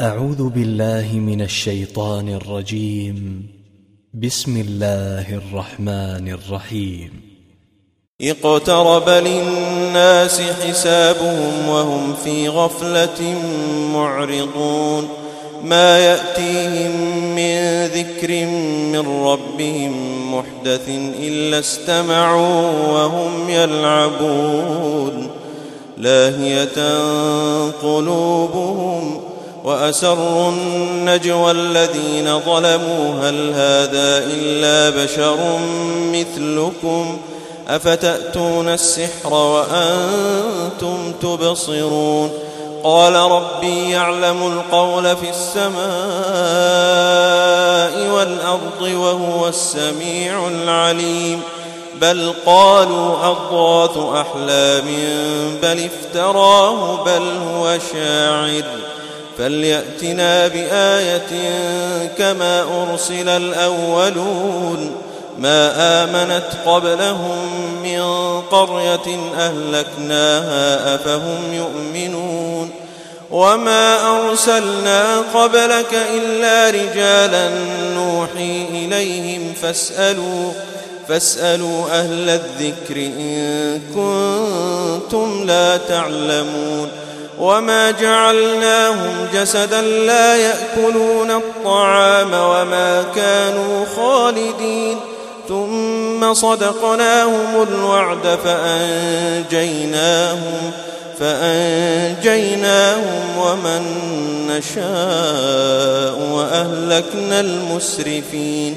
أعوذ بالله من الشيطان الرجيم. بسم الله الرحمن الرحيم. اقترب للناس حسابهم وهم في غفلة معرضون. ما يأتيهم من ذكر من ربهم محدث إلا استمعوا وهم يلعبون. لاهية قلوبهم وأسروا النجوى الذين ظلموا هل هذا إلا بشر مثلكم أفتأتون السحر وأنتم تبصرون قال ربي يعلم القول في السماء والأرض وهو السميع العليم بل قالوا أضغاث أحلام بل افتراه بل هو شاعر فليأتنا بآية كما أرسل الأولون ما آمنت قبلهم من قرية أهلكناها أفهم يؤمنون وما أرسلنا قبلك إلا رجالا نوحي إليهم فاسألوا فاسألوا أهل الذكر إن كنتم لا تعلمون وما جعلناهم جسدا لا يأكلون الطعام وما كانوا خالدين ثم صدقناهم الوعد فأنجيناهم فأنجيناهم ومن نشاء وأهلكنا المسرفين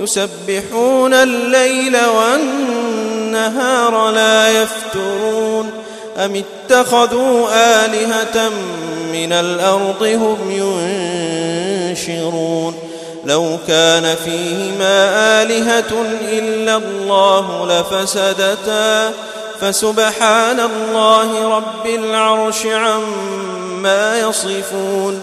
يسبحون الليل والنهار لا يفترون أم اتخذوا آلهة من الأرض هم ينشرون لو كان فيهما آلهة إلا الله لفسدتا فسبحان الله رب العرش عما يصفون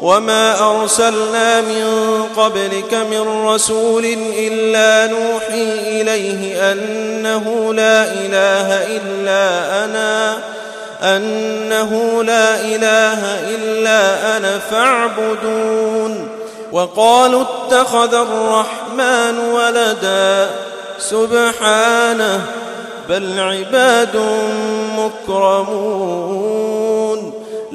وما أرسلنا من قبلك من رسول إلا نوحي إليه أنه لا إله إلا أنا أنه لا إله إلا أنا فاعبدون. وقالوا اتخذ الرحمن ولدا. سبحانه بل عباد مكرمون.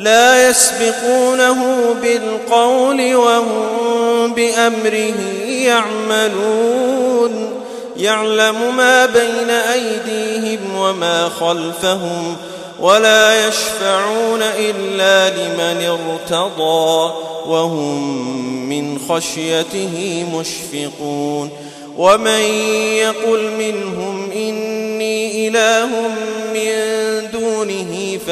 لا يسبقونه بالقول وهم بأمره يعملون. يعلم ما بين أيديهم وما خلفهم ولا يشفعون إلا لمن ارتضى وهم من خشيته مشفقون. ومن يقل منهم إني إله من دونه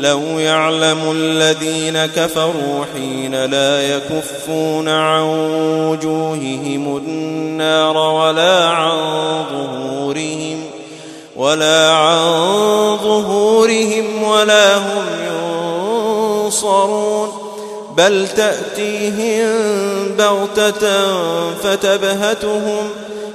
لو يعلم الذين كفروا حين لا يكفون عن وجوههم النار ولا عن ظهورهم ولا عن ظهورهم ولا هم ينصرون بل تأتيهم بغتة فتبهتهم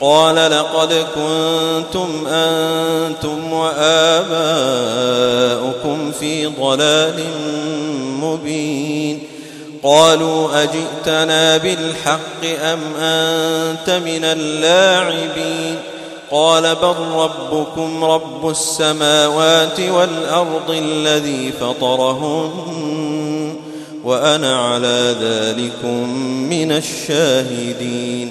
قال لقد كنتم أنتم وآباؤكم في ضلال مبين. قالوا أجئتنا بالحق أم أنت من اللاعبين؟ قال بل ربكم رب السماوات والأرض الذي فطرهن وأنا على ذلكم من الشاهدين.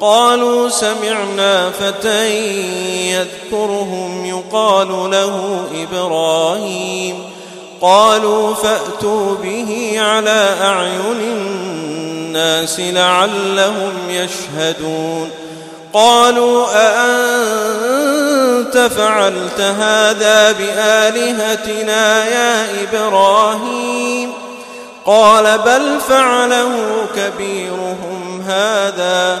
قالوا سمعنا فتى يذكرهم يقال له إبراهيم. قالوا فأتوا به على أعين الناس لعلهم يشهدون. قالوا أأنت فعلت هذا بآلهتنا يا إبراهيم؟ قال بل فعله كبيرهم هذا.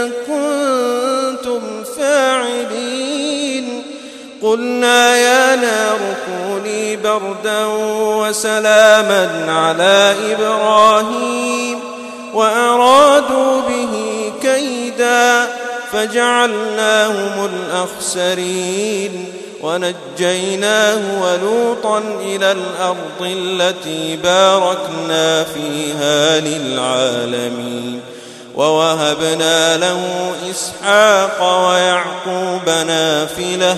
قلنا يا نار كوني بردا وسلاما على إبراهيم وأرادوا به كيدا فجعلناهم الأخسرين ونجيناه ولوطا إلى الأرض التي باركنا فيها للعالمين ووهبنا له إسحاق ويعقوب نافلة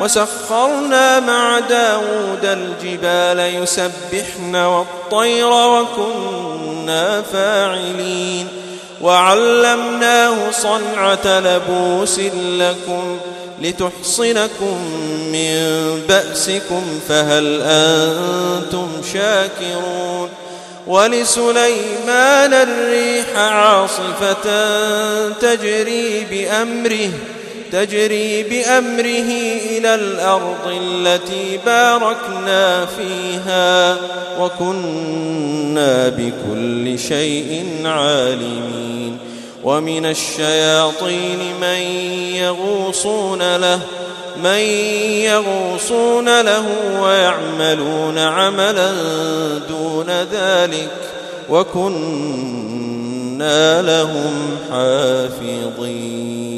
وسخرنا مع داود الجبال يسبحن والطير وكنا فاعلين. وعلمناه صنعة لبوس لكم لتحصنكم من بأسكم فهل أنتم شاكرون؟ ولسليمان الريح عاصفة تجري بأمره تجري بأمره إلى الأرض التي باركنا فيها وكنا بكل شيء عالمين. ومن الشياطين من يغوصون له من يغوصون له ويعملون عملا دون ذلك وكنا لهم حافظين.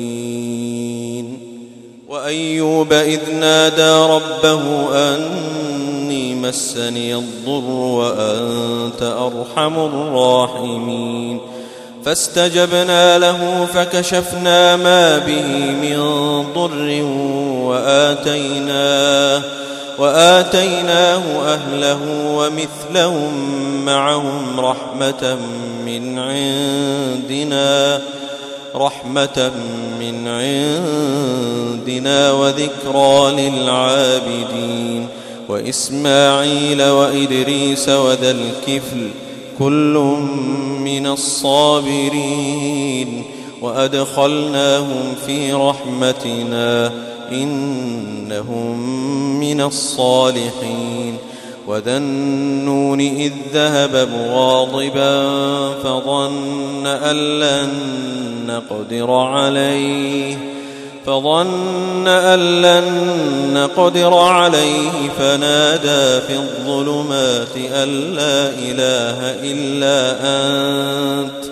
وأيوب إذ نادى ربه أني مسني الضر وأنت أرحم الراحمين. فاستجبنا له فكشفنا ما به من ضر وآتيناه وآتيناه أهله ومثلهم معهم رحمة من عندنا. رحمة من عندنا وذكرى للعابدين. وإسماعيل وإدريس وذا الكفل كل من الصابرين. وأدخلناهم في رحمتنا إنهم من الصالحين. وذا النون إذ ذهب مغاضبا فظن أن لن نقدر عليه فظن أن لن نقدر عليه فنادى في الظلمات أن لا إله إلا أنت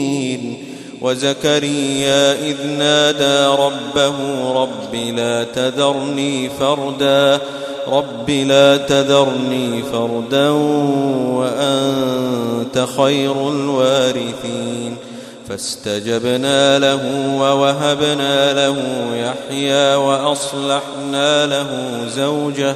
وزكريا إذ نادى ربه رب لا تذرني فردا رب لا تذرني فردا وأنت خير الوارثين. فاستجبنا له ووهبنا له يحيى وأصلحنا له زوجه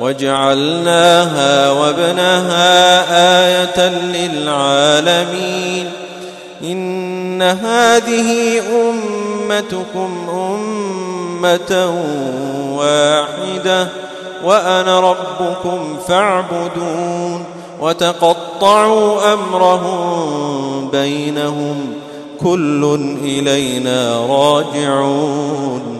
وجعلناها وابنها آية للعالمين. إن هذه أمتكم أمة واحدة وأنا ربكم فاعبدون وتقطعوا أمرهم بينهم كل إلينا راجعون.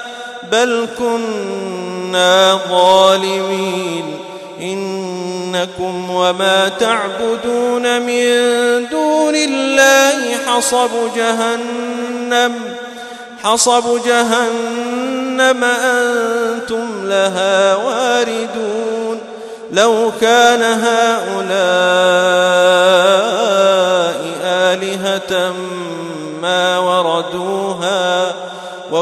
بل كنا ظالمين إنكم وما تعبدون من دون الله حصب جهنم حصب جهنم أنتم لها واردون لو كان هؤلاء آلهة ما وردوها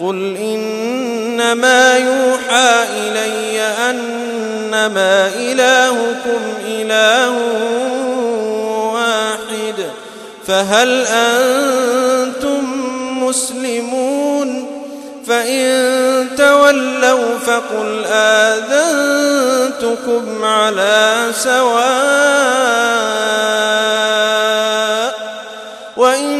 قل إنما يوحى إلي أنما إلهكم إله واحد فهل أنتم مسلمون؟ فإن تولوا فقل آذنتكم على سواء وإن